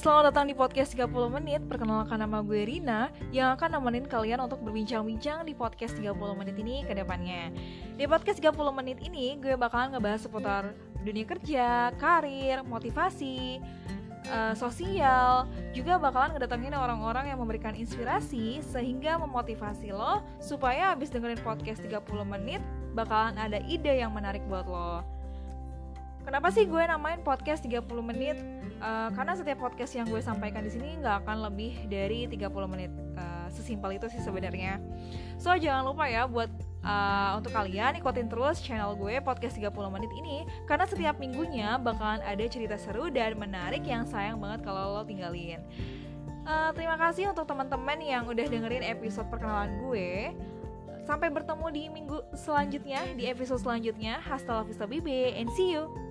Selamat datang di podcast 30 menit. Perkenalkan nama gue Rina Yang akan nemenin kalian untuk berbincang-bincang di podcast 30 menit ini ke depannya. Di podcast 30 menit ini gue bakalan ngebahas seputar dunia kerja, karir, motivasi, uh, sosial Juga bakalan ngedatengin orang-orang yang memberikan inspirasi Sehingga memotivasi lo Supaya abis dengerin podcast 30 menit Bakalan ada ide yang menarik buat lo Kenapa sih gue namain podcast 30 menit? Uh, karena setiap podcast yang gue sampaikan di sini nggak akan lebih dari 30 menit. Uh, sesimpel itu sih sebenarnya. So jangan lupa ya buat uh, untuk kalian ikutin terus channel gue podcast 30 menit ini karena setiap minggunya bakalan ada cerita seru dan menarik yang sayang banget kalau lo tinggalin. Uh, terima kasih untuk teman-teman yang udah dengerin episode perkenalan gue. Sampai bertemu di minggu selanjutnya, di episode selanjutnya. Hasta la vista, baby, and see you!